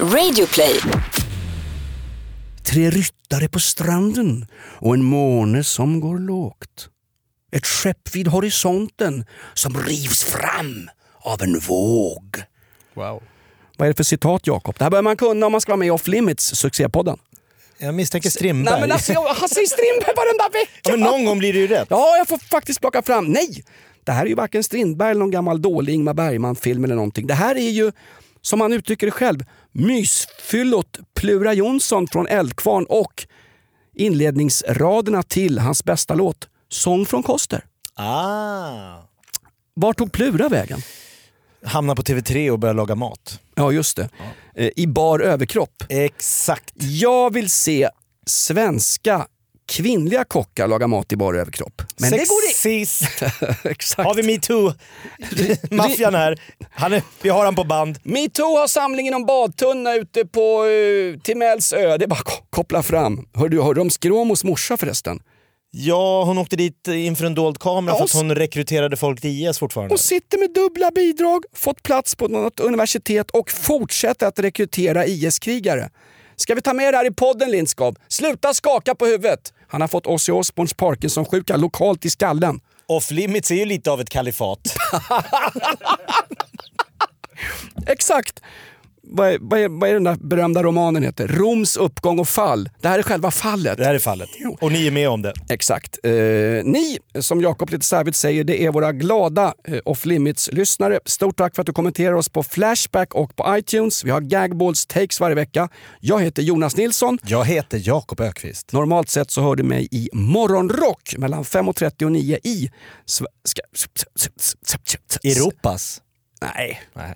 Radioplay. Tre ryttare på stranden och en måne som går lågt. Ett skepp vid horisonten som rivs fram av en våg. Wow. Vad är det för citat Jakob? Det här bör man kunna om man ska vara med i Off Limits, succépodden. Jag misstänker Strindberg. Nej men alltså, jag, han säger Strindberg varenda vecka! ja, men någon gång blir det ju rätt. Ja, jag får faktiskt plocka fram. Nej! Det här är ju varken Strindberg eller någon gammal dålig Ingmar Bergman-film eller någonting. Det här är ju, som han uttrycker det själv, mysfyllot Plura Jonsson från Eldkvarn och inledningsraderna till hans bästa låt, Sång från Koster. Ah. Var tog Plura vägen? Hamna på TV3 och börja laga mat. Ja, just det. Eh, I bar överkropp. Exakt. Jag vill se svenska kvinnliga kockar laga mat i bar överkropp. Men det går Sexist. inte. Exakt. Har vi metoo-maffian här. Han är, vi har han på band. Metoo har samling i någon badtunna ute på uh, Timells ö. Det är bara att ko- koppla fram. Hör du, hörde du om Skråmos morsa förresten? Ja, hon åkte dit inför en dold kamera Ja, för att hon rekryterade folk till IS fortfarande. Hon sitter med dubbla bidrag, fått plats på något universitet och fortsätter att rekrytera IS-krigare. Ska vi ta med det här i podden Lindskov? Sluta skaka på huvudet! Han har fått Ozzy Osbournes Parkinson-sjuka lokalt i skallen. Off Limits är ju lite av ett kalifat. Exakt! Vad är, vad, är, vad är den där berömda romanen heter? Roms uppgång och fall. Det här är själva fallet. Det här är fallet. Och ni är med om det. Exakt. Eh, ni, som Jakob lite slarvigt säger, det är våra glada eh, Off Limits-lyssnare. Stort tack för att du kommenterar oss på Flashback och på iTunes. Vi har Gagballs takes varje vecka. Jag heter Jonas Nilsson. Jag heter Jakob Ökvist. Normalt sett så hör du mig i Morgonrock mellan 5.30 och 9 i... Europas. Nej, Nej.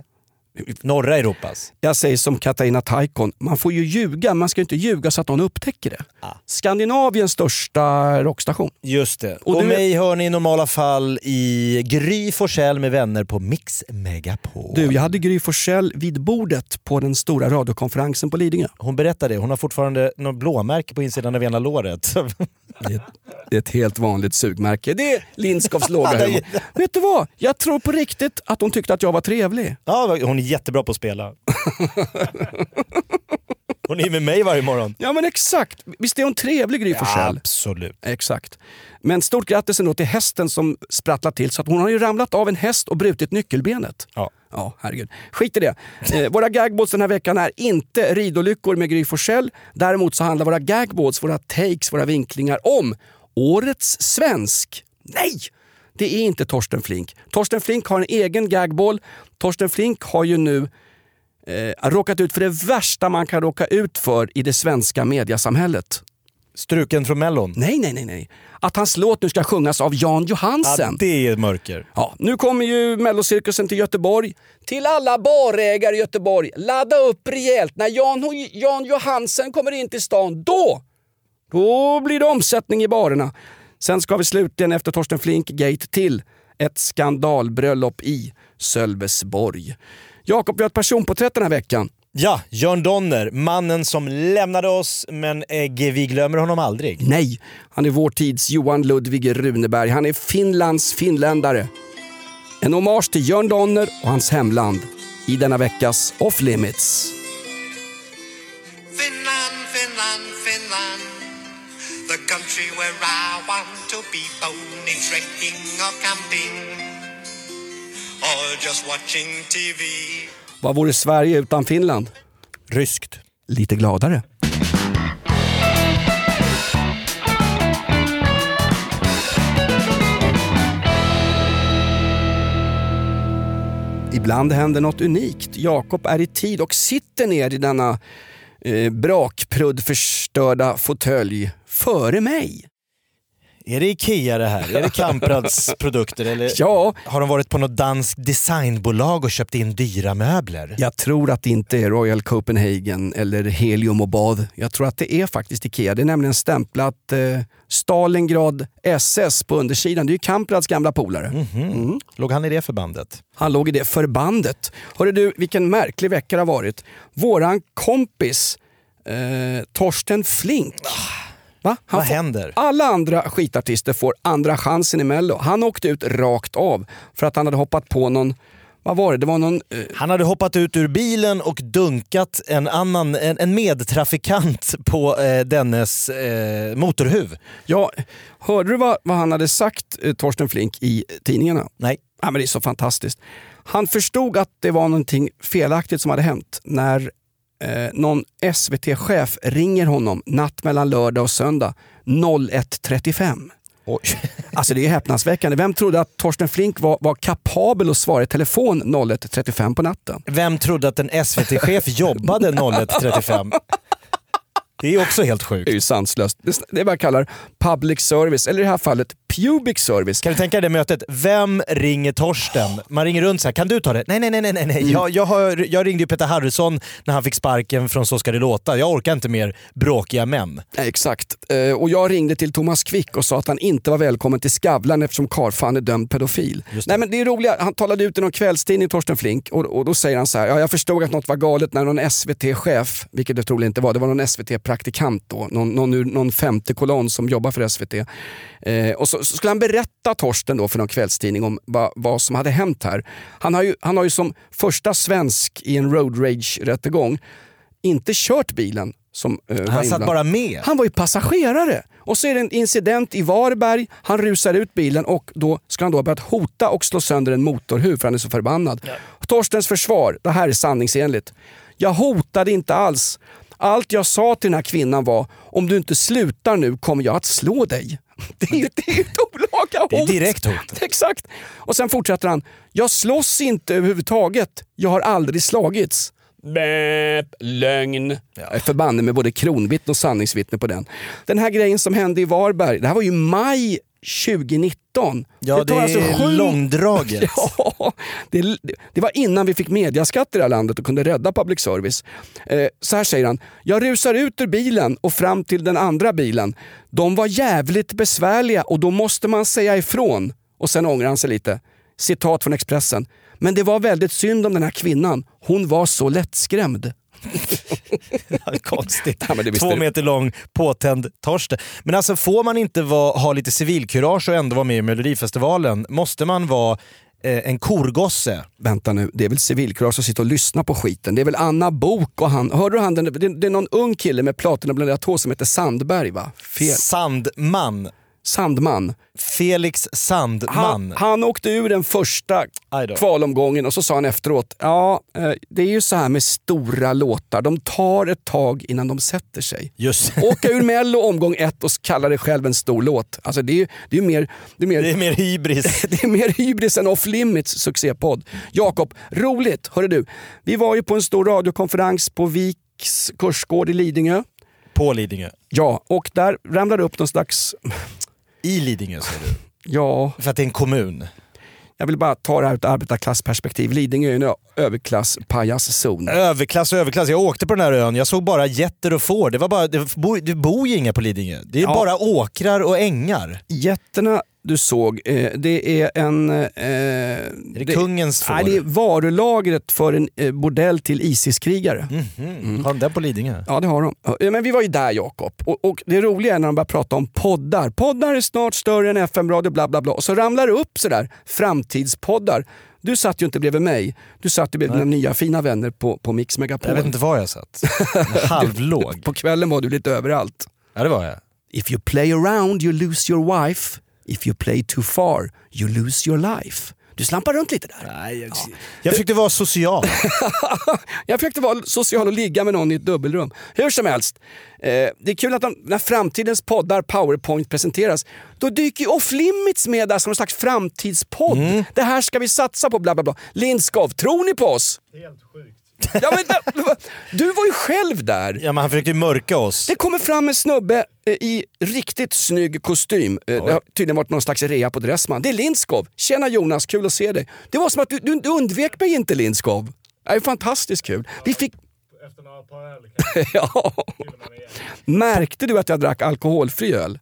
Norra Europas. jag säger som Katarina Taikon. Man får ju ljuga, man ska inte ljuga så att någon upptäcker det. Ah. Skandinaviens största rockstation. Just det. Och Och, du- mig hör ni i normala fall i Gry Forssell med vänner på Mix Megapol. Du, jag hade Gry Forssell vid bordet på den stora radiokonferensen på Lidingö. Hon berättade det, hon har fortfarande något blåmärke på insidan av ena låret. Det är, det är ett helt vanligt sugmärke. Det är Lindskovs låga humor. Vet du vad? Jag tror på riktigt att hon tyckte att jag var trevlig. ja, hon är jättebra på att spela. Hon är med mig varje morgon. Ja men exakt. Visst är hon trevlig Gry Forssell? Absolut. Exakt. Men stort grattis ändå till hästen som sprattlar till så att hon har ju ramlat av en häst och brutit nyckelbenet. Ja. Ja, herregud. Skit i det. Eh, våra gagboards den här veckan är inte ridolyckor med Gry Forssell. Däremot så handlar våra gagboards, våra takes, våra vinklingar om Årets svensk. Nej! Det är inte Torsten Flink. Torsten Flink har en egen gagball. Torsten Flink har ju nu eh, råkat ut för det värsta man kan råka ut för i det svenska mediasamhället. Struken från Mellon. Nej, nej, nej, nej. Att hans låt nu ska sjungas av Jan Ja, Johansen. det är mörker. Ja, nu kommer ju mellocirkusen till Göteborg. Till alla barägare i Göteborg, ladda upp rejält. När Jan, Jan Johansen kommer in till stan, då, då blir det omsättning i barerna. Sen ska vi slutligen efter Torsten Flink-gate till ett skandalbröllop i Sölvesborg. Jakob, vi har ett personporträtt den här veckan. Ja, Jörn Donner, mannen som lämnade oss men ägg, vi glömmer honom aldrig. Nej, han är vår tids Johan Ludvig Runeberg. Han är Finlands finländare. En hommage till Jörn Donner och hans hemland i denna veckas Off Limits. Finland, Finland, Finland. The country where I want to be pony trekking or camping. Or just watching TV. Vad vore Sverige utan Finland? Ryskt. Lite gladare. Ibland händer något unikt. Jakob är i tid och sitter ner i denna eh, brakpruddförstörda fåtölj före mig. Är det Ikea det här? Är det Kamprads produkter? Eller Ja, har de varit på något danskt designbolag och köpt in dyra möbler? jag tror att det inte är Royal Copenhagen eller Helium och bad. Jag tror att det är faktiskt Ikea. Det är nämligen stämplat eh, Stalingrad SS på undersidan. Det är ju Kamprads gamla polare. Mhm. Låg han i det förbandet? Han låg i det förbandet. Hörru du, vilken märklig vecka det har varit. Våran kompis eh, Torsten Flink. Va? Han Vad får- händer? Alla andra skitartister får andra chansen i Mello. Han åkte ut rakt av för att han hade hoppat på någon vad var det? Det var någon... Eh, Han hade hoppat ut ur bilen och dunkat en annan, en, en medtrafikant på eh, dennes eh, motorhuv. ja, hörde du vad, vad han hade sagt, eh, Torsten Flink, i tidningarna? Nej. Ja, men det är så fantastiskt. Han förstod att det var någonting felaktigt som hade hänt när eh, någon SVT-chef ringer honom natt mellan lördag och söndag 01.35. Oj. Alltså det är häpnadsväckande. Vem trodde att Torsten Flink var, var kapabel att svara i telefon 01.35 på natten? Vem trodde att en SVT-chef jobbade 01.35? Det är också helt Det är sjukt. ju sanslöst. Det är vad jag kallar public service, eller i det här fallet pubic service. Kan du tänka dig det mötet? Vem ringer Torsten? Man ringer runt så här, kan du ta det? Nej, nej, nej, nej, nej. nej. Jag, jag, har, jag ringde ju Peter Harrison när han fick sparken från Så ska det låta. Jag orkar inte mer bråkiga män. Ja, exakt. Eh, Och jag ringde till Thomas Quick och sa att han inte var välkommen till Skavlan eftersom karlfan är dömd pedofil. Nej, men det är roliga. Han talade ut i någon kvällstidning, Torsten Flink, och, och då säger han så här. Ja, jag förstod att något var galet när någon SVT-chef, vilket det troligen inte var, det var någon SVT-praktikant då, någon, någon, ur någon femte kolonn som jobbar för SVT. Eh, och så, så skulle han berätta Torsten då för någon kvällstidning om vad, vad som hade hänt här. Han har, ju, han har ju som första svensk i en road rage-rättegång inte kört bilen som eh, Han satt bara med. Han var ju passagerare. Och så är det en incident i Varberg, han rusar ut bilen och då ska han då ha börjat hota och slå sönder en motorhuv för han är så förbannad. Torstens försvar, det här är sanningsenligt. Jag hotade inte alls. Allt jag sa till den här kvinnan var, om du inte slutar nu kommer jag att slå dig. Det är det är ett olaga hot. Det är direkt hot. Exakt. Och sen fortsätter han, jag slåss inte överhuvudtaget. Jag har aldrig slagits. Bäp, lögn. Jag är förbannad med både kronvittne och sanningsvittne på den. Den här grejen som hände i Varberg, det här var ju maj 2019. Ja, det, tar alltså är sju- långdraget. Ja, det, det var innan vi fick mediaskatt i det här landet och kunde rädda public service. Eh, så här säger han. Jag rusar ut ur bilen och fram till den andra bilen. De var jävligt besvärliga och då måste man säga ifrån. Och sen ångrar han sig lite. Citat från Expressen. Men det var väldigt synd om den här kvinnan. Hon var så lättskrämd. Konstigt. Ja, Två meter lång, påtänd Torsten. Men alltså får man inte vara, ha lite civilkurage och ändå vara med i Melodifestivalen? Måste man vara eh, en korgosse? Vänta nu, det är väl civilkurage att sitta och lyssna på skiten. Det är väl Anna Bok och han. Hörde du han? Det, det är någon ung kille med platinablanderat hår som heter Sandberg va? Fel. Sandman. Sandman. Felix Sandman. Han, han åkte ur den första kvalomgången och så sa han efteråt, ja eh, det är ju så här med stora låtar, de tar ett tag innan de sätter sig. Just Åka ur mello omgång ett och kalla det själv en stor låt. Alltså det är ju det är ju mer, det är mer, Det är mer hybris. det är mer hybris än off limits succépodd. Jakob, roligt! Hörru du, vi var ju på en stor radiokonferens på Viks kursgård i Lidingö. På Lidingö. Ja, och där ramlade upp någon slags, I Lidingö säger du. ja, För att det är en kommun. jag vill bara ta det här ur ett arbetarklassperspektiv. Lidingö är en överklass pajaszon. Överklass och överklass. Jag åkte på den här ön, jag såg bara getter och får. Det, var bara, det, bor, det bor ju inga på Lidingö. Det är Ja. bara åkrar och ängar. Jätterna du såg, eh, det är en... Eh, Är det, kungens får? Nej, det är varulagret för en eh, bordell till ISIS-krigare. Mhm. Har de den på Lidingö? Ja, det har de. Ja, Men vi var ju där Jakob. Och, och det roliga är när de börjar prata om poddar. Poddar är snart större än FM-radio, bla bla bla. Och så ramlar det upp sådär, framtidspoddar. Du satt ju inte bredvid mig. Du satt ju bredvid dina nya fina vänner på, på Mix Megapol. Jag vet inte var jag satt. Halvlåg. På kvällen var du lite överallt. Ja det var jag. If you play around you lose your wife. If you play too far you lose your life. Du slampar runt lite där. Nej, jag, jag försökte vara social. Jag försökte vara social och ligga med någon i ett dubbelrum. Hur som helst, eh, det är kul att de, när framtidens poddar Powerpoint presenteras, då dyker ju Off Limits med där som en slags framtidspodd. Det här ska vi satsa på, bla bla bla. Lindskov, tror ni på oss? Helt sjukt. Ja, men, du var ju själv där. Ja, men han försökte ju mörka oss. Det kommer fram en snubbe eh, i riktigt snygg kostym. Eh, Det har tydligen varit någon slags rea på Dressman. Det är Lindskov. Tjena Jonas, kul att se dig. Det var som att du, du, du undvek mig inte Lindskov. Det är fantastiskt kul. Vi fick... Efter några par öl kanske ja. Märkte du att jag drack alkoholfri öl?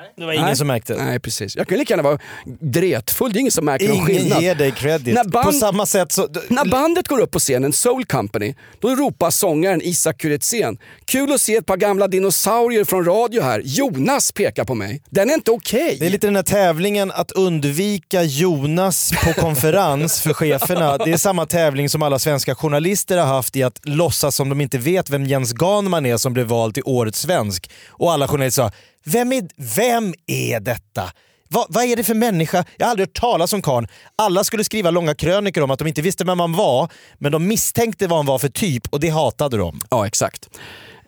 Nej, Det var ingen Nej. som märkte. Nej, precis. Jag kan lika gärna vara dretfull, det är ingen som märker någon Ingen skillnad. ger dig credit. När band- På samma sätt så... När bandet går upp på scenen, Soul Company, då ropar sångaren Isak Kuretzén “Kul att se ett par gamla dinosaurier från radio här. Jonas pekar på mig. Den är inte okej.” Det är lite den här tävlingen att undvika Jonas på konferens för cheferna. Det är samma tävling som alla svenska journalister har haft i att låtsas som de inte vet vem Jens Ganman är som blev vald till Årets svensk. Och alla journalister sa, vem är, vem är detta? Vad, vad är det för människa? Jag har aldrig hört talas om karln. Alla skulle skriva långa krönikor om att de inte visste vem han var, men de misstänkte vad han var för typ och det hatade de. Ja, exakt.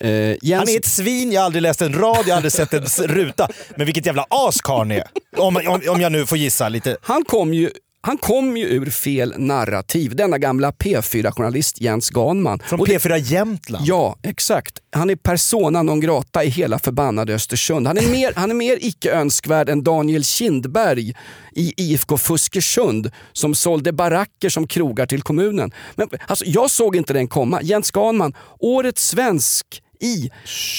Eh, Jens... Han är ett svin, jag har aldrig läst en rad, jag har aldrig sett en ruta. Men vilket jävla as karln är. Om, om, om jag nu får gissa lite. Han kom ju han kom ju ur fel narrativ, denna gamla P4-journalist Jens Ganman. Från det- P4 Jämtland. Ja, exakt. Han är persona non grata i hela förbannade Östersund. Han är mer, han är mer icke önskvärd än Daniel Kindberg i IFK Fuskersund som sålde baracker som krogar till kommunen. Men alltså, jag såg inte den komma. Jens Ganman, årets svensk i,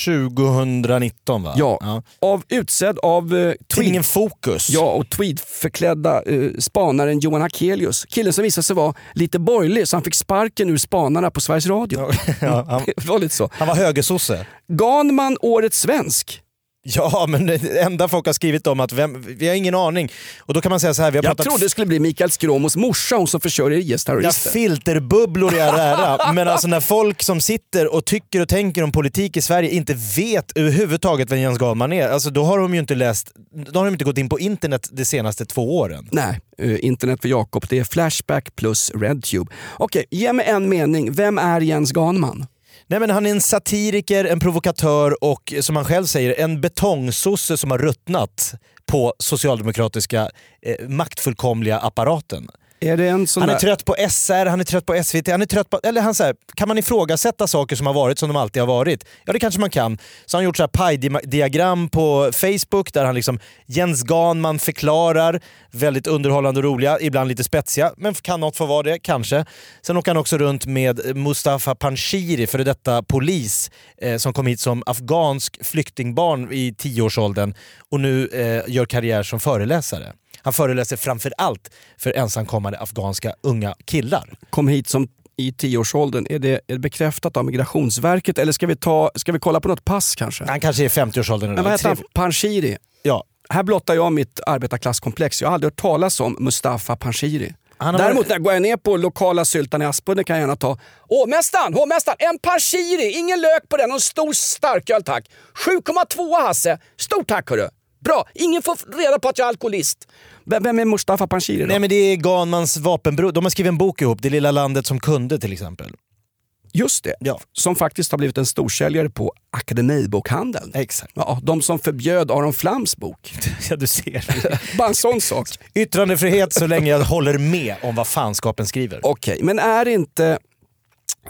2019 va? ja, Av, utsedd av eh, Tidningen Fokus. ja, och tweedförklädda eh, spanaren Johan Hakelius. Killen som visade sig vara lite borgerlig så han fick sparken ur spanarna på Sveriges Radio. Ja, han, Det var lite så. han var högersosse. Ganman, årets svensk. Ja, men det enda folk har skrivit om att vem, vi har ingen aning. Och då kan man säga så här, vi har Jag pratat trodde det skulle bli Mikael Skråmos morsa, hon som försörjer Ja, IS-terrorister. filterbubblor i all ära, men alltså när folk som sitter och tycker och tänker om politik i Sverige inte vet överhuvudtaget vem Jens Ganman är, alltså då har de ju inte läst, då har de inte gått in på internet de senaste två åren. Nej, eh, internet för Jakob, det är Flashback plus RedTube. Okej, ge mig en mening. Vem är Jens Ganman? Nej men han är en satiriker, en provokatör och som han själv säger, en betongsosse som har ruttnat på socialdemokratiska eh, maktfullkomliga apparaten. Är det en sån Han är där... trött på SR, han är trött på SVT, han är trött på... Eller han säger, kan man ifrågasätta saker som har varit som de alltid har varit? Ja det kanske man kan. Så han har gjort så här paj-diagram på Facebook där han liksom Jens Ganman förklarar, väldigt underhållande och roliga, ibland lite spetsiga, men kan något få vara det? Kanske. Sen åker han också runt med Mustafa Panshiri, före detta polis, eh, som kom hit som afghansk flyktingbarn i tioårsåldern och nu eh, gör karriär som föreläsare. Han föreläser framför allt för ensamkommande afghanska unga killar. kom hit som i tioårsåldern. Är det, är det bekräftat av Migrationsverket eller ska vi, ta, ska vi kolla på något pass kanske? Han kanske är 50-årsåldern. Men vad heter han? Panshiri. Ja. Här blottar jag mitt arbetarklasskomplex. Jag har aldrig hört talas om Mustafa Panshiri. Däremot när jag går ner på lokala syltan i Aspudden kan jag gärna ta Hovmästaren, hovmästaren, en Panshiri, ingen lök på den och en stor starköl tack. 7,2 Hasse, stort tack hörru. Bra, ingen får reda på att jag är alkoholist. Vem är Mustafa Panshiri då? Nej men det är Ganmans vapenbror. De har skrivit en bok ihop, Det lilla landet som kunde till exempel. Just det, Ja. som faktiskt har blivit en storsäljare på Akademibokhandeln. Exakt. Ja, de som förbjöd Aron Flams bok. Ja du ser. Bara en sån sak. Yttrandefrihet så länge jag håller med om vad fanskapen skriver. Okej, men är inte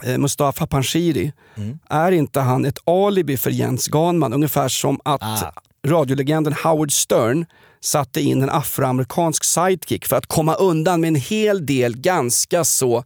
eh, Mustafa Panshiri, är inte han ett alibi för Jens Ganman? Ungefär som att Ah radiolegenden Howard Stern satte in en afroamerikansk sidekick för att komma undan med en hel del ganska så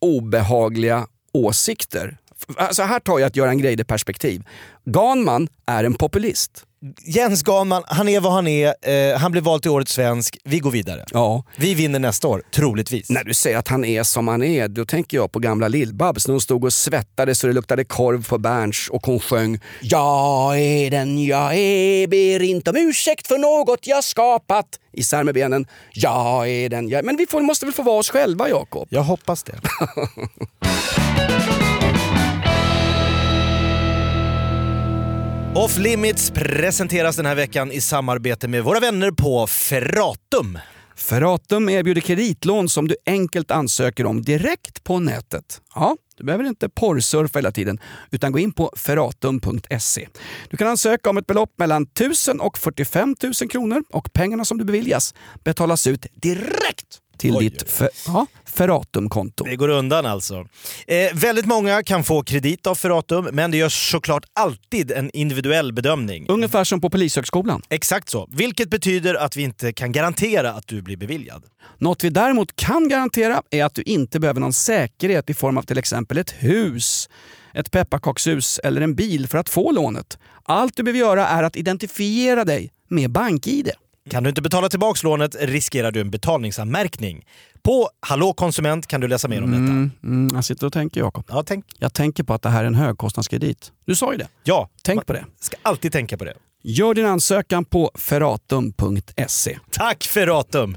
obehagliga åsikter. Alltså här tar jag ett Göran Greider-perspektiv. Ganman är en populist. Jens Ganman, han är vad han är. Eh, han blev vald till Årets svensk. Vi går vidare. Ja. Vi vinner nästa år, troligtvis. När du säger att han är som han är, då tänker jag på gamla Lill-Babs när hon stod och svettades så det luktade korv på Berns och hon sjöng Jag är den jag är, ber inte om ursäkt för något jag skapat. Isär med benen. Jag är den jag är. Men vi får, måste väl få vara oss själva Jakob? Jag hoppas det. Off Limits presenteras den här veckan i samarbete med våra vänner på Ferratum. Ferratum erbjuder kreditlån som du enkelt ansöker om direkt på nätet. Ja, du behöver inte porrsurfa hela tiden, utan gå in på ferratum.se. Du kan ansöka om ett belopp mellan 1000 och 45 000 kronor och pengarna som du beviljas betalas ut direkt till Oj, ditt oj. fe- ja, Ferratum-konto. Det går undan alltså. Eh, väldigt många kan få kredit av Ferratum, men det görs såklart alltid en individuell bedömning. Ungefär som på Polishögskolan. Exakt så. Vilket betyder att vi inte kan garantera att du blir beviljad. Något vi däremot kan garantera är att du inte behöver någon säkerhet i form av till exempel ett hus, ett pepparkakshus eller en bil för att få lånet. Allt du behöver göra är att identifiera dig med BankID. Kan du inte betala tillbaka lånet riskerar du en betalningsanmärkning. På Hallå konsument kan du läsa mer om detta. Mm, mm, jag sitter och tänker Jakob. Ja, tänk. Jag tänker på att det här är en högkostnadskredit. Du sa ju det. Ja, Tänk på det. ska alltid tänka på det. Gör din ansökan på ferratum.se. Tack Ferratum!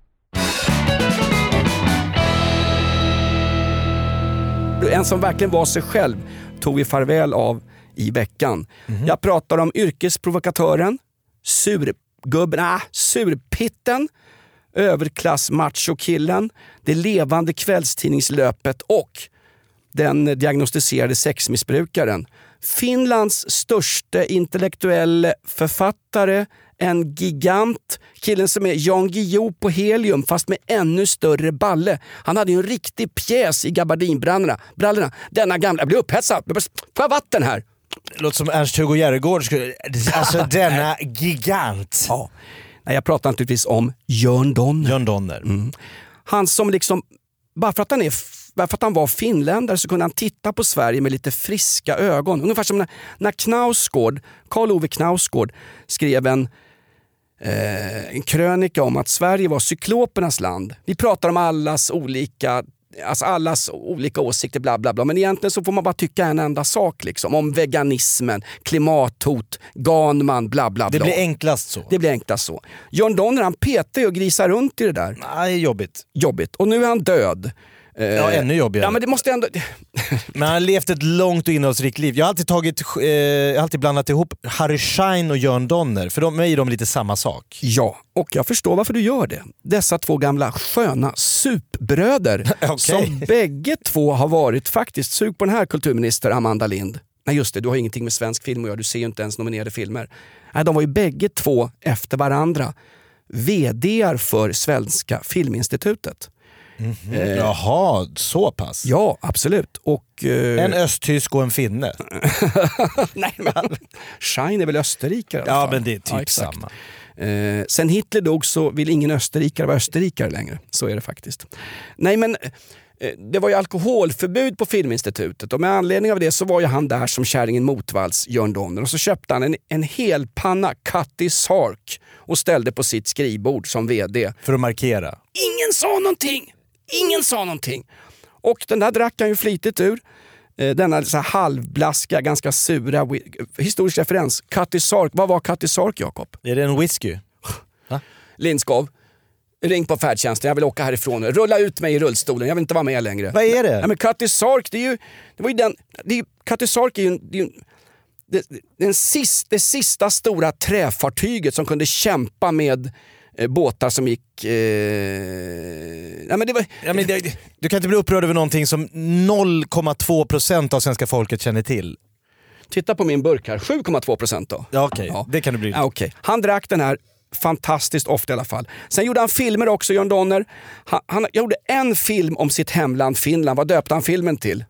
En som verkligen var sig själv tog vi farväl av i veckan. Jag pratar om yrkesprovokatören, surgubben, äh, surpitten, överklass-machokillen, det levande kvällstidningslöpet och den diagnostiserade sexmissbrukaren. Finlands största intellektuell författare, en gigant, killen som är Jan Guillou på helium fast med ännu större balle. Han hade ju en riktig pjäs i gabardinbrallorna. Brallorna. Denna gamla... Jag blir upphetsad. Får jag vatten här? Låter som Ernst-Hugo Järegård skulle... Alltså denna gigant. Ja. Nej, jag pratar naturligtvis om Jörn Donner. John Donner. Han som liksom, bara för att han är bara för att han var finländare så kunde han titta på Sverige med lite friska ögon. Ungefär som när, när Knausgård, Karl Ove Knausgård skrev en, eh, en krönika om att Sverige var cyklopernas land. Vi pratar om allas olika Alltså allas olika åsikter, bla bla bla. Men egentligen så får man bara tycka en enda sak. Liksom, om veganismen, klimathot, Ganman, bla bla bla. Det blir enklast så. Det blir enklast så. John Donner han petar ju och grisar runt i det där. Nej, jobbigt. Jobbigt. Och nu är han död. Eh, Ja, ännu jobbigare. Ja men det måste ändå... Men han har levt ett långt och innehållsrikt liv. Jag har alltid, tagit, eh, jag har alltid blandat ihop Harry Schein och Jörn Donner, för de, mig är de lite samma sak. Ja, och jag förstår varför du gör det. Dessa två gamla sköna supbröder Okej. som bägge två har varit faktiskt, sug på den här kulturminister Amanda Lind. Nej just det, du har ingenting med svensk film att göra, du ser ju inte ens nominerade filmer. Nej, de var ju bägge två efter varandra VDar för Svenska Filminstitutet. Eh, Jaha, så pass? Ja, absolut. Och, eh, En östtysk och en finne. Nej men, Schein är väl österrikare Ja men det är typ exakt. samma. Eh, sen Hitler dog så vill ingen österrikare vara österrikare längre. Så är det faktiskt. Nej men eh, det var ju alkoholförbud på Filminstitutet och med anledning av det så var ju han där som kärringen Motvalls, Jörn Donner. Och så köpte han en, en hel panna Cutty Sark och ställde på sitt skrivbord som VD. För att markera. Ingen sa någonting! Ingen sa någonting! Och den där drack han ju flitigt ur. Eh, Denna så halvblaska, ganska sura, historisk referens. Cutty Sark, vad var Cutty Sark Jakob? Är det en whisky? Lindskov, ring på färdtjänsten, jag vill åka härifrån. Rulla ut mig i rullstolen, jag vill inte vara med längre. Vad är det? Nej, men Cutty Sark, det är ju... Det var ju den... Det är, ju- Cutty Sark är ju... Det är ju det, den sist, det sista stora träfartyget som kunde kämpa med båtar som gick... Eh, nej, men det var, Ja, men det, du kan inte bli upprörd över någonting som 0,2% av svenska folket känner till. titta på min burk här, 7,2 procent då. Ja, okej. Det kan du bli. Ja, okej. Han drack den här fantastiskt ofta i alla fall. Sen gjorde han filmer också, John Donner. Han, han gjorde en film om sitt hemland Finland. Vad döpte han filmen till?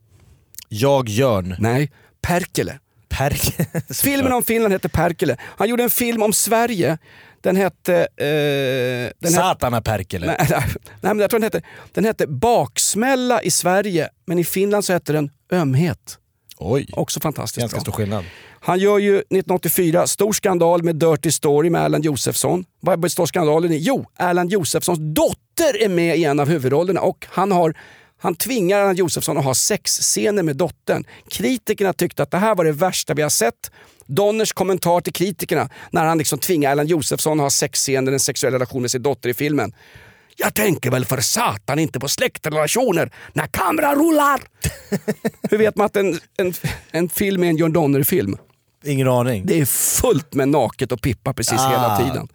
Jag Jörn. Nej, Perkele. Perk. Filmen om Finland hette Perkele. Han gjorde en film om Sverige. Den hette... Eh, den hette Satana Perkele. nej, nej, nej, men jag tror den hette, den hette Baksmälla i Sverige, men i Finland så hette den Ömhet. Oj, Också fantastiskt ganska bra. stor skillnad. Han gör ju 1984 stor skandal med Dirty Story med Erland Josefsson. Vad består skandalen i? Jo, Erland Josefssons dotter är med i en av huvudrollerna och han, har, han tvingar Erland Josefsson att ha sexscener med dottern. Kritikerna tyckte att det här var det värsta vi har sett. Donners kommentar till kritikerna när han liksom tvingar Erland Josefsson att ha sexscener, en sexuell relation med sin dotter i filmen. Jag tänker väl för satan inte på släktrelationer när kameran rullar. Hur vet man att en, en, en film är en John Donner-film? Ingen aning. Det är fullt med naket och pippa precis Ah. hela tiden.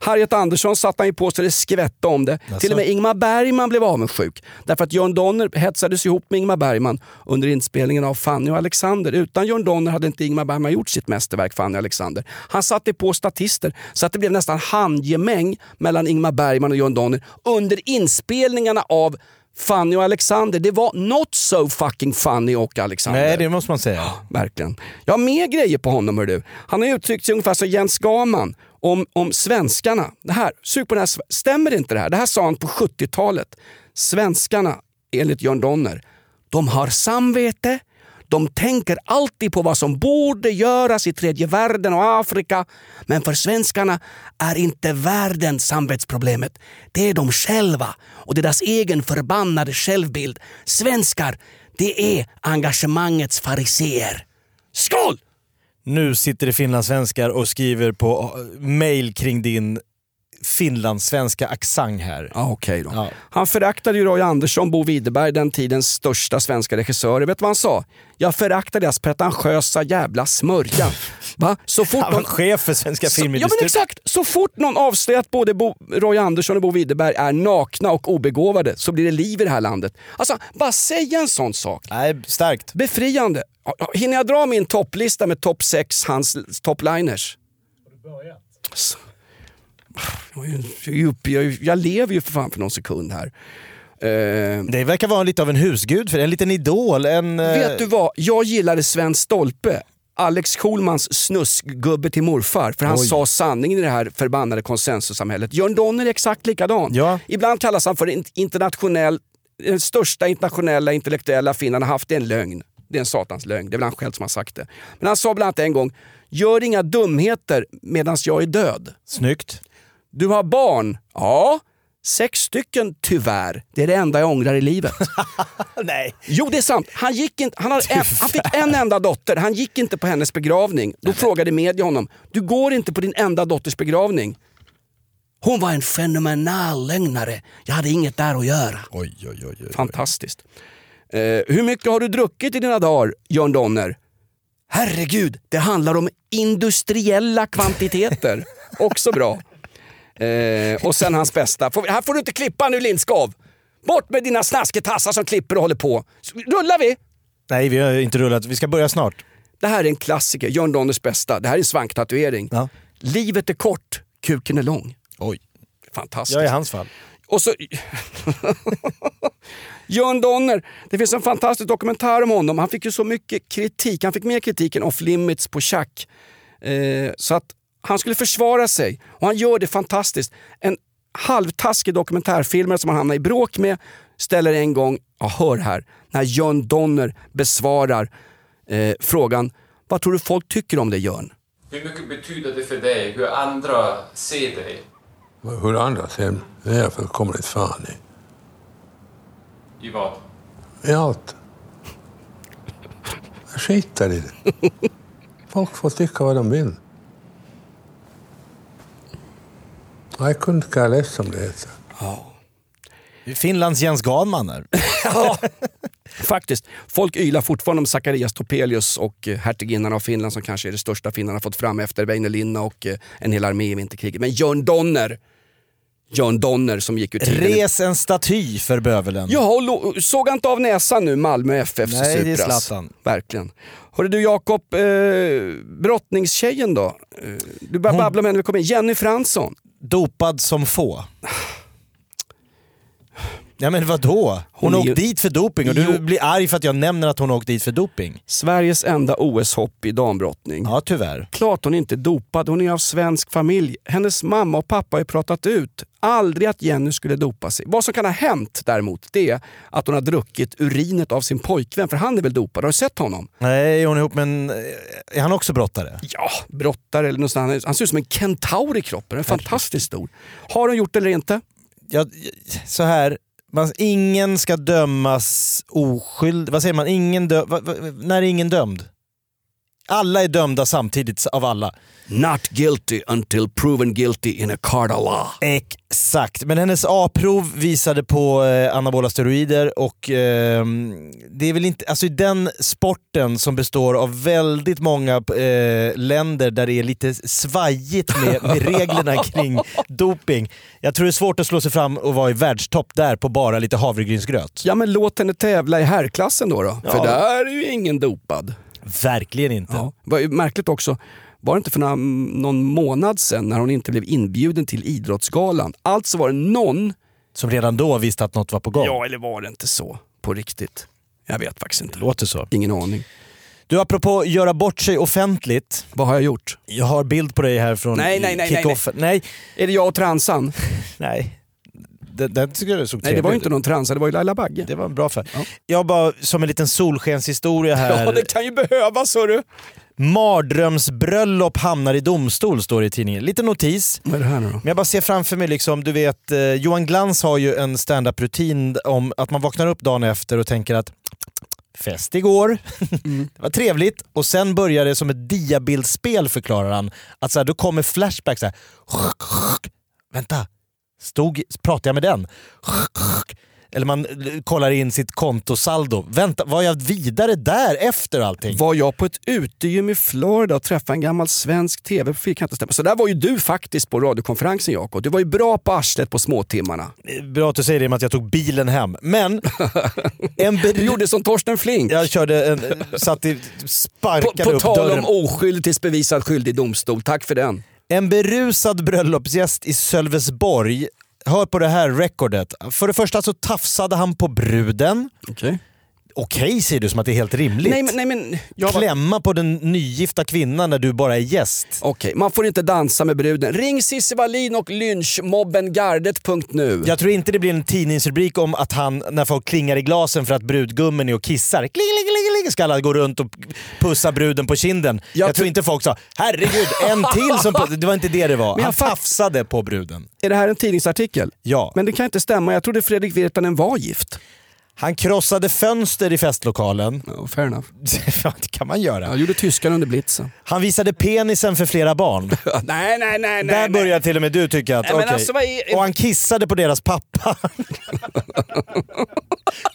Harriet Andersson satt han ju på så det skvätte om det. Till och med Ingmar Bergman blev avundsjuk. Därför att John Donner hetsades ihop med Ingmar Bergman under inspelningen av Fanny och Alexander. Utan John Donner hade inte Ingmar Bergman gjort sitt mästerverk Fanny och Alexander. Han satte på statister så att det blev nästan handgemäng mellan Ingmar Bergman och John Donner under inspelningarna av Fanny och Alexander. Det var not so fucking funny och Alexander. Nej, det måste man säga. Verkligen. Jag har mer grejer på honom hör du. Han har uttryckt sig ungefär som Jens Gaman om, om svenskarna. Det här, sug på det här. Stämmer inte det här? Det här sa han på 70-talet. Svenskarna, enligt Jörn Donner, de har samvete, de tänker alltid på vad som borde göras i tredje världen och Afrika. Men för svenskarna är inte världen samvetsproblemet. Det är de själva och deras egen förbannade självbild. Svenskar, det är engagemangets fariseer. Skål! Nu sitter det finlandssvenskar och skriver på mejl mail kring din finlandssvenska accent här. Ja, okej då. Ja. Han föraktade ju Roy Andersson, Bo Widerberg, den tidens största svenska regissörer. Vet du vad han sa? Jag föraktar deras pretentiösa jävla smörja. Va? Så fort Han var någon... chef för Svenska Så, ja men Filminstitutet. exakt! Så fort någon avslöjar att både Bo, Roy Andersson och Bo Widerberg är nakna och obegåvade så blir det liv i det här landet. Alltså, bara säga en sån sak. Nej, starkt. Befriande. Hinner jag dra min topplista med topp 6 hans topliners? Jag, är ju- jag, jag, jag lever ju för fan för någon sekund här. Eh, Det verkar vara lite av en husgud för en liten idol. En, eh, vet du vad? Jag gillade Sven Stolpe. Alex Schulmans snuskgubbe till morfar. För han Oj. sa sanningen i det här förbannade konsensussamhället. Jörn Donner är exakt likadan. Ja. Ibland kallas han för en internationell, den största internationella intellektuella finnen har haft. Det är en lögn. Det är en satans lögn. Det är väl han själv som har sagt det. Men han sa bland annat en gång, gör inga dumheter medan jag är död. Snyggt. Du har barn? Ja, sex stycken tyvärr. Det är det enda jag ångrar i livet. Nej. Jo, det är sant. Han, gick inte, han, har en, han fick en enda dotter. Han gick inte på hennes begravning. Då frågade media honom, du går inte på din enda dotters begravning. Hon var en fenomenal lögnare. Jag hade inget där att göra. Oj, oj, oj. oj. Fantastiskt. Eh, hur mycket har du druckit i dina dagar, Jörn Donner? Herregud, det handlar om industriella kvantiteter. Också bra. Eh, och sen hans bästa. Får, här får du inte klippa nu Lindskov. Bort med dina snasketassar som klipper och håller på. Rullar vi? Nej, vi har inte rullat. Vi ska börja snart. Det här är en klassiker, Jörn Donners bästa. Det här är en svanktatuering. Ja. Livet är kort, kuken är lång. Oj. Fantastiskt. Jag är i hans fall. Och så... Jörn Donner, det finns en fantastisk dokumentär om honom. Han fick ju så mycket kritik. Han fick mer kritik än off limits på Chuck. Eh, så att han skulle försvara sig och han gör det fantastiskt. En halvtaskig dokumentärfilmare som han hamnar i bråk med ställer en gång, ja hör här, när Jörn Donner besvarar eh, frågan vad tror du folk tycker om dig Jörn? Hur mycket betyder det för dig hur andra ser dig? Hur andra ser det är jag fullkomligt fan i. I vad? I allt. Jag skiter i det. Folk får tycka vad de vill. I couldn't care less som det heter. Finlands Jens Ganman där. Ja, faktiskt. Folk ylar fortfarande om Zacharias Topelius och eh, hertiginnan av Finland som kanske är det största finnarna fått fram efter Väinö Linna och eh, en hel armé i vinterkriget. Men Jörn Donner, Jörn Donner som gick tiden. Res en staty för bövelen. Ja, och såg han inte av näsan nu Malmö FFs Nej, det är? Zlatan. Verkligen. Hörru du Jakob, eh, brottningstjejen då? Eh, du börjar babbla om henne, vi kommer in. Jenny Fransson. Dopad som få. Ja men vadå? Hon, Hon åkte ju- dit för doping och du blir arg för att jag nämner att hon åkte dit för doping. Sveriges enda OS-hopp i dambrottning. Ja tyvärr. Klart hon inte är dopad, hon är av svensk familj. Hennes mamma och pappa har ju pratat ut. Aldrig att Jenny skulle dopa sig. Vad som kan ha hänt däremot, det är att hon har druckit urinet av sin pojkvän, för han är väl dopad? Har du sett honom? Nej, hon är ihop med en... Är han också brottare? Ja, brottare eller något sånt. Han ser ut som en kentaur i kroppen, är fantastiskt stor. Har hon gjort det eller inte? Jag, så här, man, ingen ska dömas oskyldig. Vad säger man? Ingen dö, va, va, när är ingen dömd? Alla är dömda samtidigt av alla. Not guilty until proven guilty in a court of law. Exakt, men hennes A-prov visade på eh, anabola steroider och eh, det är väl inte, alltså i den sporten som består av väldigt många eh, länder där det är lite svajigt med, med reglerna kring doping. Jag tror det är svårt att slå sig fram och vara i världstopp där på bara lite havregrynsgröt. Ja men låt henne tävla i herrklassen då. då. För Ja. där är ju ingen dopad. Verkligen inte. Ja. Det var märkligt också, var det inte för några, någon månad sedan när hon inte blev inbjuden till Idrottsgalan? Alltså var det någon... Som redan då visste att något var på gång. Ja, eller var det inte så på riktigt? Jag vet faktiskt inte. Låter så. Ingen aning. Du, apropå göra bort sig offentligt. Vad har jag gjort? Jag har bild på dig här från Nej, nej, nej, nej, kickoffen. Nej, Är det jag och transan? nej. Den, den tycker jag såg Nej, det var ju trevlig inte någon transa, det var ju Laila Bagge. Det var en bra färg. Jag bara, som en liten solskenshistoria här. Ja, det kan ju behövas hörru. Mardrömsbröllop hamnar i domstol står det i tidningen. Lite notis. Vad är det här nu då? Men jag bara ser framför mig, liksom, du vet, eh, Johan Glans har ju en stand-up-rutin om att man vaknar upp dagen efter och tänker att fest igår, det var trevligt. Och sen börjar det som ett diabildspel förklarar han. Att så här, då kommer flashback så här. Vänta, stod, pratade jag med den? Eller man kollar in sitt kontosaldo. Vänta, var jag vidare där efter allting? Var jag på ett utegym i Florida och träffade en gammal svensk tv-profil? Kan inte stämma. Så där var ju du faktiskt på radiokonferensen Jakob. Du var ju bra på arslet på småtimmarna. Bra att du säger det med att jag tog bilen hem. Men en ber- Du gjorde som Torsten Flink. Jag körde en, satt i, På, sparkade på upp tal dörren. om oskyldig tills bevisad skyldig domstol. Tack för den. En berusad bröllopsgäst i Sölvesborg, hör på det här rekordet. För det första så tafsade han på bruden. Okej. Okej säger du som att det är helt rimligt. Nej men, nej, men jag. Klämma på den nygifta kvinnan när du bara är gäst. Okej, man får inte dansa med bruden. Ring Cissi Wallin och lynchmobben gardet.nu. Jag tror inte det blir en tidningsrubrik om att han, när folk klingar i glasen för att brudgummen är och kissar, kling, kling, kling, ska alla gå runt och pussa bruden på kinden. Jag, Jag tror inte folk sa “herregud, en till som...” puss-" Det var inte det det var. Men Han fatt- tafsade på bruden. Är det här en tidningsartikel? Ja. Men det kan inte stämma. Jag trodde Fredrik Virtanen var gift. Han krossade fönster i festlokalen. Oh, fair enough. Det kan man göra. Jag gjorde tyskarna under blitzen. Han visade penisen för flera barn. nej, nej, nej. Där börjar till och med du tycka att Nej, okej. alltså, är- Och han kissade på deras pappa.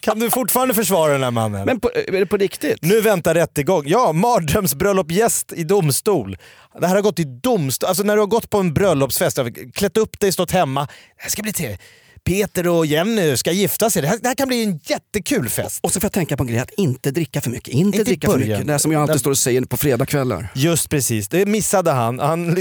kan du fortfarande försvara den här mannen? Men på, är det på riktigt? Nu väntar rättegång. Ja, mardrömsbröllopsgäst i domstol. Det här har gått i domstol. Alltså när du har gått på en bröllopsfest, klätt upp dig, stått hemma. Det här ska bli trevligt. Peter och Jenny ska gifta sig. Det här, det här kan bli en jättekul fest. Och så får jag tänka på en grej, att inte dricka för mycket. Inte, Inte dricka för mycket. Det här som jag alltid står och säger på fredagskvällar. Just precis, det missade han. han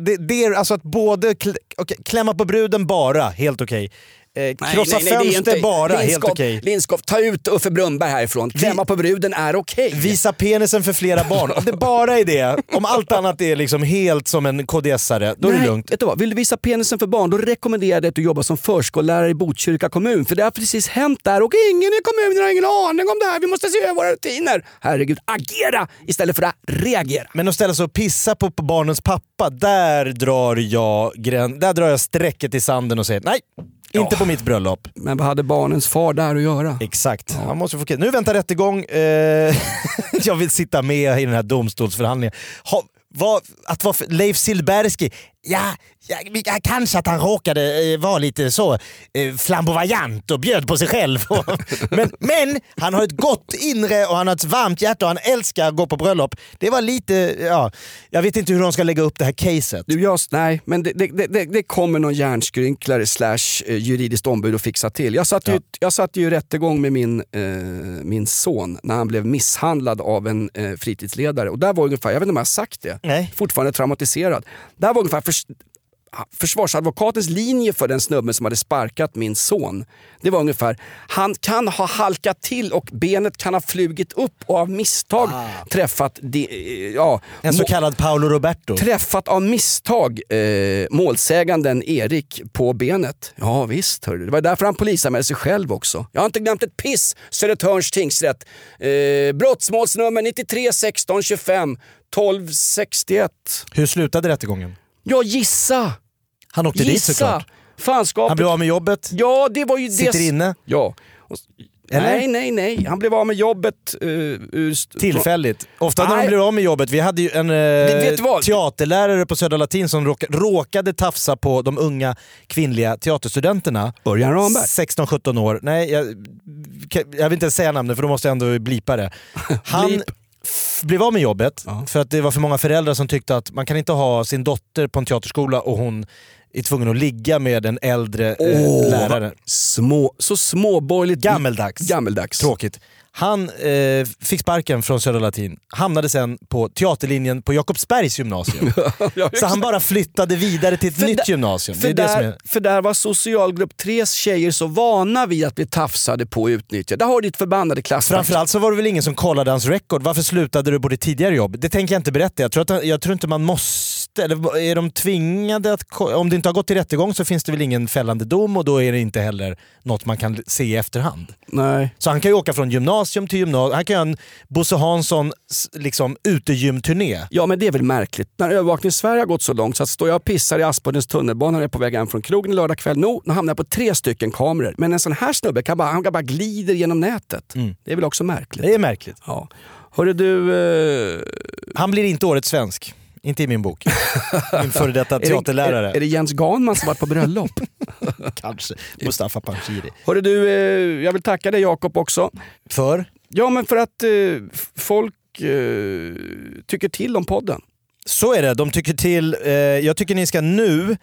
det, det är alltså att både kl, okej, klämma på bruden bara, helt okej. Eh, krossa det är fönster bara, helt Lindskov, okej. Lindskov, ta ut Uffe Brunnberg härifrån. Klämma på bruden är okej. Visa penisen för flera barn. Om det bara är det, om allt annat är liksom helt som en KDS-are, då är det Nej, lugnt. Vet du vad? Vill du visa penisen för barn, då rekommenderar jag dig att du jobbar som förskollärare i Botkyrka kommun. För det har precis hänt där och ingen i kommunen har ingen aning om det här. Vi måste se över våra rutiner. Herregud, agera istället för att reagera. Men att ställa sig och pissa på, på barnens pappa, där drar, jag grän, där drar jag strecket i sanden och säger nej, inte på mitt bröllop. Men vad hade barnens far där att göra? Exakt. Han måste få Nu väntar rättegång. Eh, jag vill sitta med i den här domstolsförhandlingen. Ha, vad, att vara för- Leif Silbersky, Ja, ja, ja, kanske att han råkade eh, vara lite så eh, flamboyant och bjöd på sig själv. men, men han har ett gott inre och han har ett varmt hjärta och han älskar att gå på bröllop. Det var lite, ja, jag vet inte hur de ska lägga upp det här caset. Du, jag, nej, men det, det, det, det kommer någon hjärnskrynklare slash eh, juridiskt ombud att fixa till. Jag satt ju, jag satt ju i rättegång med min, eh, min son när han blev misshandlad av en eh, fritidsledare. Och där var ungefär, jag vet inte om jag har sagt det, Nej. fortfarande traumatiserad. Där var ungefär förs försvarsadvokatens linje för den snubben som hade sparkat min son. Det var ungefär, han kan ha halkat till och benet kan ha flugit upp och av misstag träffat, de, eh, ja, En så kallad Paolo Roberto. träffat av misstag eh, målsäganden Erik på benet. Ja visst, hörru. det var därför han polisanmälde sig själv också. Jag har inte glömt ett piss, Södertörns tingsrätt. Eh, brottsmålsnummer 93 16 25 12 61. Hur slutade rättegången? Ja gissa! Han åkte dit Gissa! såklart. Fanskapet. Han blev av med jobbet, Ja det var ju sitter det. inne. Ja. Eller? Nej, nej, nej. Han blev av med jobbet. Uh, Tillfälligt. Ofta när de blir av med jobbet. Vi hade ju en vad? teaterlärare på Södra Latin som råk, råkade tafsa på de unga kvinnliga teaterstudenterna. Örjan Ramberg. 16-17 år. Nej, jag, jag vill inte ens säga namnet för då måste jag ändå blipa det. Han blev av med jobbet Ja. för att det var för många föräldrar som tyckte att man kan inte ha sin dotter på en teaterskola och hon är tvungen att ligga med en äldre eh, Åh, lärare. Små, så småborgerligt. Gammeldags. Gammeldags. Tråkigt. Han eh, fick sparken från Södra Latin, hamnade sen på teaterlinjen på Jakobsbergs gymnasium. Så han bara flyttade vidare till ett För nytt där- gymnasium. För där, är... för där var socialgrupp 3 tjejer så vana vid att bli tafsade på och utnyttjade. Där har du ditt förbannade klassfack. Framförallt så var det väl ingen som kollade hans record. Varför slutade du på ditt tidigare jobb? Det tänker jag inte berätta. Jag tror, att, jag tror inte man måste, eller är de tvingade att... Om det inte har gått till rättegång så finns det väl ingen fällande dom och då är det inte heller något man kan se i efterhand. Nej. Så han kan ju åka från gymnasium till gymnasium. Han kan göra en Bosse Hansson liksom, utegymturné. Ja men det är väl märkligt. När övervakning Sverige har gått så långt så att står jag och pissar i Aspuddens tunnelbana när jag är på väg hem från krogen lördag kväll. No, nu hamnar jag på tre stycken kameror. Men en sån här snubbe kan bara, han kan bara glider genom nätet. Mm. Det är väl också märkligt. Det är märkligt. Ja. Hörru du, eh, Han blir inte årets svensk. Inte i min bok. Min före detta är, det, teaterlärare. är, är det Jens Ganman som varit på bröllop? Kanske. Mustafa Panshiri. Hörru du, eh, jag vill tacka dig Jakob också. För? Ja men för att eh, folk eh, tycker till om podden. Så är det. De tycker till. Eh, jag tycker ni ska nu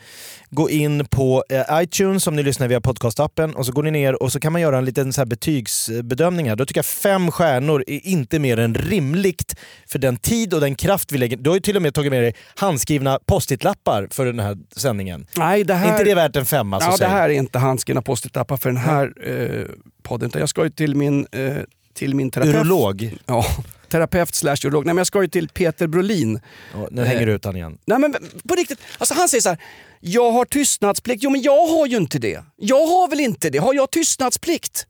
gå in på eh, iTunes om ni lyssnar via podcastappen och så går ni ner och så kan man göra en liten så här betygsbedömning. här. Då tycker jag fem stjärnor är inte mer än rimligt för den tid och den kraft vi lägger. Du har ju till och med tagit med dig handskrivna post-it-lappar för den här sändningen. Nej, det Är här... inte det värt en femma? så Ja, det här är inte handskrivna post-it-lappar för den här eh, podden. Jag ska ju till min, eh, till min terapeut. Urolog. Ja, terapeut slash urolog. Nej men jag ska ju till Peter Brolin. Ja, nu hänger du ut han igen. Nej men på riktigt, alltså han säger så här. Jag har tystnadsplikt. Jo men jag har ju inte det. Jag har väl inte det? Har jag tystnadsplikt?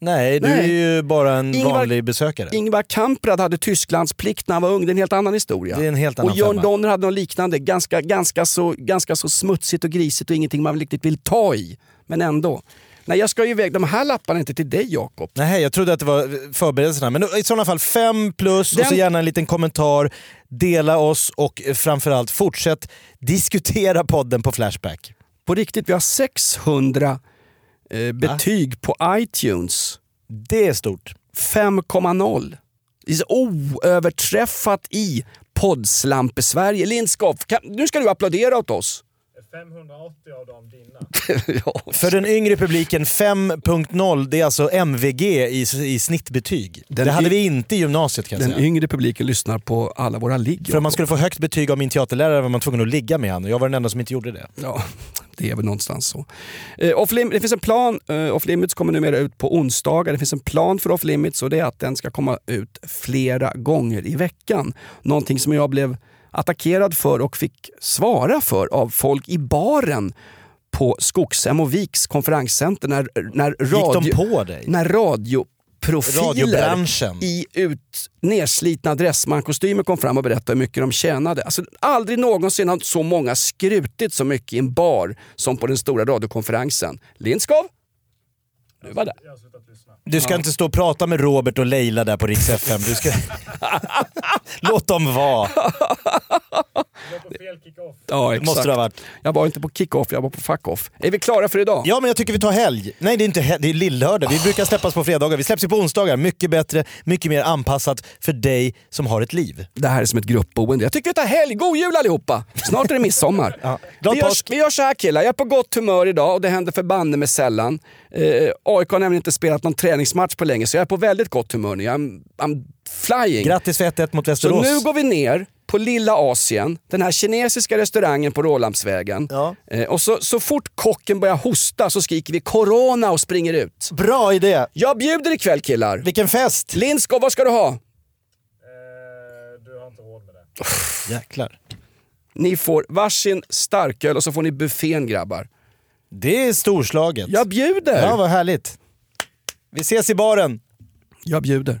Nej, du Nej. är ju bara en Ingvar- vanlig besökare. Ingvar Kamprad hade Tysklandsplikt när han var ung. Det är en helt annan historia. Det är en helt annan och Jörn. Donner hade något liknande. Ganska, ganska, så, ganska så smutsigt och grisigt och ingenting man riktigt vill ta i. Men ändå. Nej, jag ska ju iväg. De här lapparna är inte till dig Jakob. Nej, jag trodde att det var förberedelserna. Men i sådana fall fem plus och så Den- gärna en liten kommentar. Dela oss och eh, framförallt fortsätt diskutera podden på Flashback. På riktigt, vi har 600 eh, betyg på iTunes. Det är stort. 5,0. Det är så oöverträffat i poddslampe-Sverige. Lindskov, nu ska du applådera åt oss. 580 av dem dina. ja. För den yngre publiken 5.0, det är alltså MVG i, i snittbetyg. Den det hade vi inte i gymnasiet kan jag Den säga. yngre publiken lyssnar på alla våra ligg. För om man skulle få högt betyg av min teaterlärare var man tvungen att ligga med honom jag var den enda som inte gjorde det. Ja, det är väl någonstans så. Eh, off det finns en plan. Eh, off Limits kommer numera ut på onsdagar. Det finns en plan för Off Limits och det är att den ska komma ut flera gånger i veckan. Någonting som jag blev attackerad för och fick svara för av folk i baren på Skogshem och Viks konferenscenter när, när, radio, Gick de på dig? när radioprofiler Radiobranschen. i ut, nerslitna dressmankostymer kom fram och berättade hur mycket de tjänade. Alltså, aldrig någonsin har så många skrutit så mycket i en bar som på den stora radiokonferensen. Lindskov? Du var där. Du ska inte stå och prata med Robert och Leila där på Rix FM. Du ska... Låt dem vara. Fel kick-off. Ja, exakt. Måste det ha varit. Jag var inte på kick-off, jag var på fuck-off. Är vi klara för idag? Ja, men jag tycker vi tar helg. Nej, det är inte helg, det är lillördag. Vi brukar släppas på fredagar. Vi släpps ju på onsdagar. Mycket bättre, mycket mer anpassat för dig som har ett liv. Det här är som ett gruppboende. Jag tycker vi tar helg. God jul allihopa! Snart är det midsommar. Ja. Glad Vi, gör, vi gör så här killar, jag är på gott humör idag och det händer för banne med sällan. Eh, AIK har nämligen inte spelat någon träningsmatch på länge så jag är på väldigt gott humör nu. I'm, I'm flying. Grattis för 1-1 mot så Västerås. nu går vi ner på Lilla Asien, den här kinesiska restaurangen på Rålambsvägen. Ja. Eh, och så, så fort kocken börjar hosta så skriker vi corona och springer ut. Bra idé! Jag bjuder ikväll killar. Vilken fest! Lindskov, vad ska du ha? Eh, du har inte råd med det. Jäklar. Ni får varsin starköl och så får ni buffén grabbar. Det är storslaget. Jag bjuder! Ja, vad härligt. Vi ses i baren. Jag bjuder.